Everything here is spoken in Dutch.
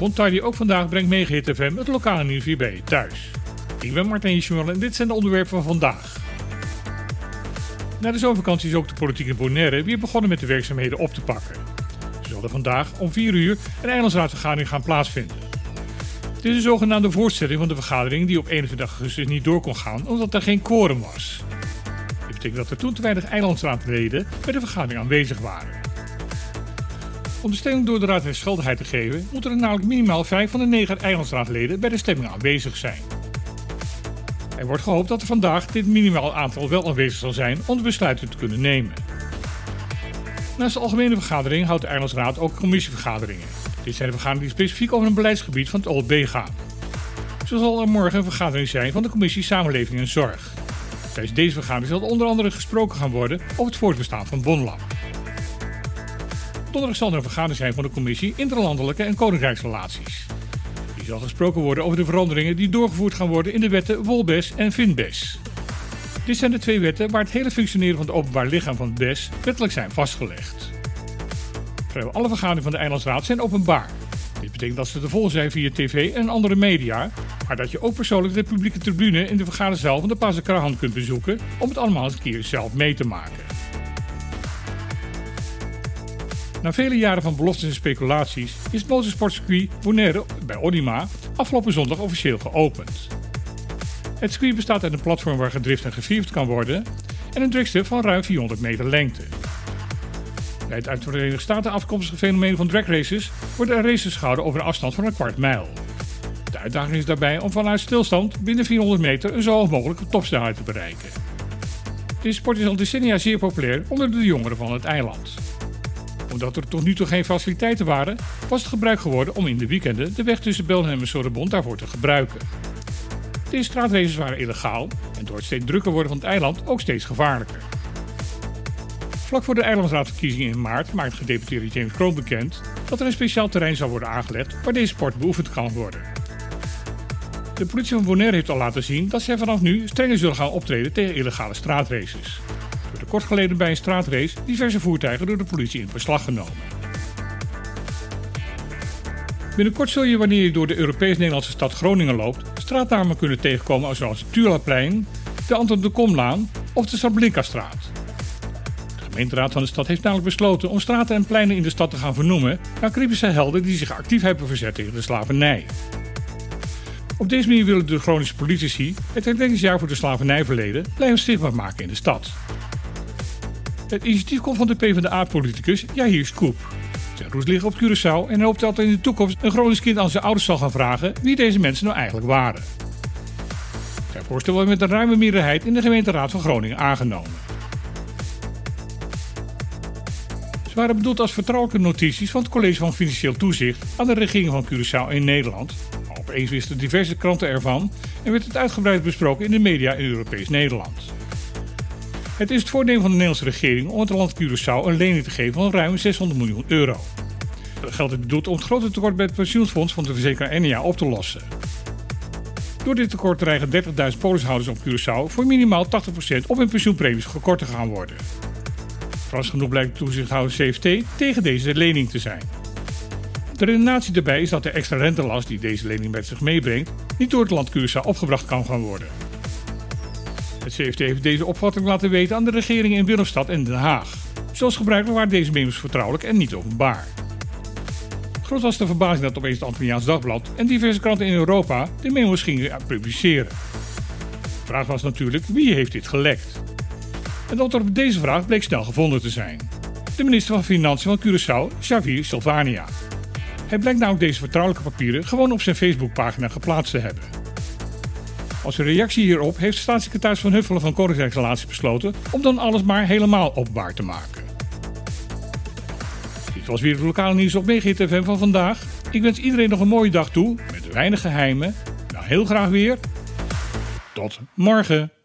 Montardi ook vandaag brengt Megahit FM het lokale nieuws weer bij je thuis. Ik ben Martijn Hiesjemal en dit zijn de onderwerpen van vandaag. Na de zomervakantie is ook de politiek in Bonaire weer begonnen met de werkzaamheden op te pakken. Ze zullen vandaag om 4 uur een eilandsraadvergadering gaan plaatsvinden. Het is een zogenaamde voortzetting van de vergadering die op 21 augustus niet door kon gaan omdat er geen quorum was. Dit betekent dat er toen te weinig eilandsraadleden bij de vergadering aanwezig waren. Om de stemming door de Raad rechtsgeldigheid te geven, moeten er namelijk minimaal 5 van de 9 eilandsraadleden bij de stemming aanwezig zijn. Er wordt gehoopt dat er vandaag dit minimaal aantal wel aanwezig zal zijn om de besluiten te kunnen nemen. Naast de algemene vergadering houdt de Eilandsraad ook commissievergaderingen. Dit zijn de vergaderingen die specifiek over een beleidsgebied van het OLB gaan. Zo zal er morgen een vergadering zijn van de commissie Samenleving en Zorg. Tijdens deze vergadering zal onder andere gesproken gaan worden over het voortbestaan van Bonlab. Donderdag zal er een vergadering zijn van de commissie Interlandelijke en Koninkrijksrelaties. Hier zal gesproken worden over de veranderingen die doorgevoerd gaan worden in de wetten Wolbes en Finbes. Dit zijn de twee wetten waar het hele functioneren van het openbaar lichaam van het BES wettelijk zijn vastgelegd. Vrijwel alle vergaderingen van de Eilandsraad zijn openbaar. Dit betekent dat ze te volgen zijn via tv en andere media, maar dat je ook persoonlijk de publieke tribune in de vergaderzaal van de Pazakrahan kunt bezoeken om het allemaal eens een keer zelf mee te maken. Na vele jaren van beloftes en speculaties is het motorsportcircuit Bonaire bij Onima afgelopen zondag officieel geopend. Het circuit bestaat uit een platform waar gedrift en gevierd kan worden en een dragstrip van ruim 400 meter lengte. Bij het uit de Verenigde Staten afkomstige fenomeen van drag races worden er races gehouden over een afstand van een kwart mijl. De uitdaging is daarbij om vanuit stilstand binnen 400 meter een zo hoog mogelijke topsnelheid te bereiken. Deze sport is al decennia zeer populair onder de jongeren van het eiland omdat er tot nu toe geen faciliteiten waren, was het gebruik geworden om in de weekenden de weg tussen Belgium en Sorbonne daarvoor te gebruiken. Deze straatraces waren illegaal en door het steeds drukker worden van het eiland ook steeds gevaarlijker. Vlak voor de eilandsraadverkiezingen in maart maakt gedeputeerde James Kroon bekend dat er een speciaal terrein zal worden aangelegd waar deze sport beoefend kan worden. De politie van Bonaire heeft al laten zien dat zij vanaf nu strenger zullen gaan optreden tegen illegale straatraces kort geleden bij een straatrace diverse voertuigen door de politie in beslag genomen. Binnenkort zul je wanneer je door de Europees-Nederlandse stad Groningen loopt, straatnamen kunnen tegenkomen zoals het de Anton de Komlaan of de Sablinka-straat. De gemeenteraad van de stad heeft namelijk besloten om straten en pleinen in de stad te gaan vernoemen naar Caribische helden die zich actief hebben verzet tegen de slavernij. Op deze manier willen de Groningse politici het herdenkingsjaar voor de slavernijverleden blijven zichtbaar maken in de stad. Het initiatief komt van de PvdA-politicus Jair Scoop. Zijn roes liggen op Curaçao en hoopt dat in de toekomst een Gronings kind aan zijn ouders zal gaan vragen wie deze mensen nou eigenlijk waren. Zijn voorstel wordt met een ruime meerderheid in de gemeenteraad van Groningen aangenomen. Ze waren bedoeld als vertrouwelijke notities van het College van Financieel Toezicht aan de regering van Curaçao in Nederland. Opeens wisten diverse kranten ervan en werd het uitgebreid besproken in de media in Europees Nederland. Het is het voornemen van de Nederlandse regering om het land Curaçao een lening te geven van ruim 600 miljoen euro. Dat geld is bedoeld om het grote tekort bij het pensioenfonds van de verzekeraar NEA op te lossen. Door dit tekort dreigen 30.000 polishouders op Curaçao voor minimaal 80% op hun pensioenpremies gekort te gaan worden. Frans genoeg blijkt de toezichthouder CFT tegen deze lening te zijn. De redenatie daarbij is dat de extra rentelast die deze lening met zich meebrengt niet door het land Curaçao opgebracht kan gaan worden. Het CFT heeft deze opvatting laten weten aan de regeringen in Willemstad en Den Haag. Zoals gebruikelijk waren deze memo's vertrouwelijk en niet openbaar. Groot was de verbazing dat opeens het Antilliaans Dagblad en diverse kranten in Europa de memo's gingen publiceren. De vraag was natuurlijk wie heeft dit gelekt? Het antwoord op deze vraag bleek snel gevonden te zijn. De minister van Financiën van Curaçao, Xavier Silvania. Hij blijkt namelijk deze vertrouwelijke papieren gewoon op zijn Facebookpagina geplaatst te hebben. Als reactie hierop heeft staatssecretaris Van Huffelen van Koninkrijksrelaties besloten om dan alles maar helemaal openbaar te maken. Dit was weer het lokale nieuws op FM van vandaag. Ik wens iedereen nog een mooie dag toe, met weinig geheimen. Nou, heel graag weer. Tot morgen.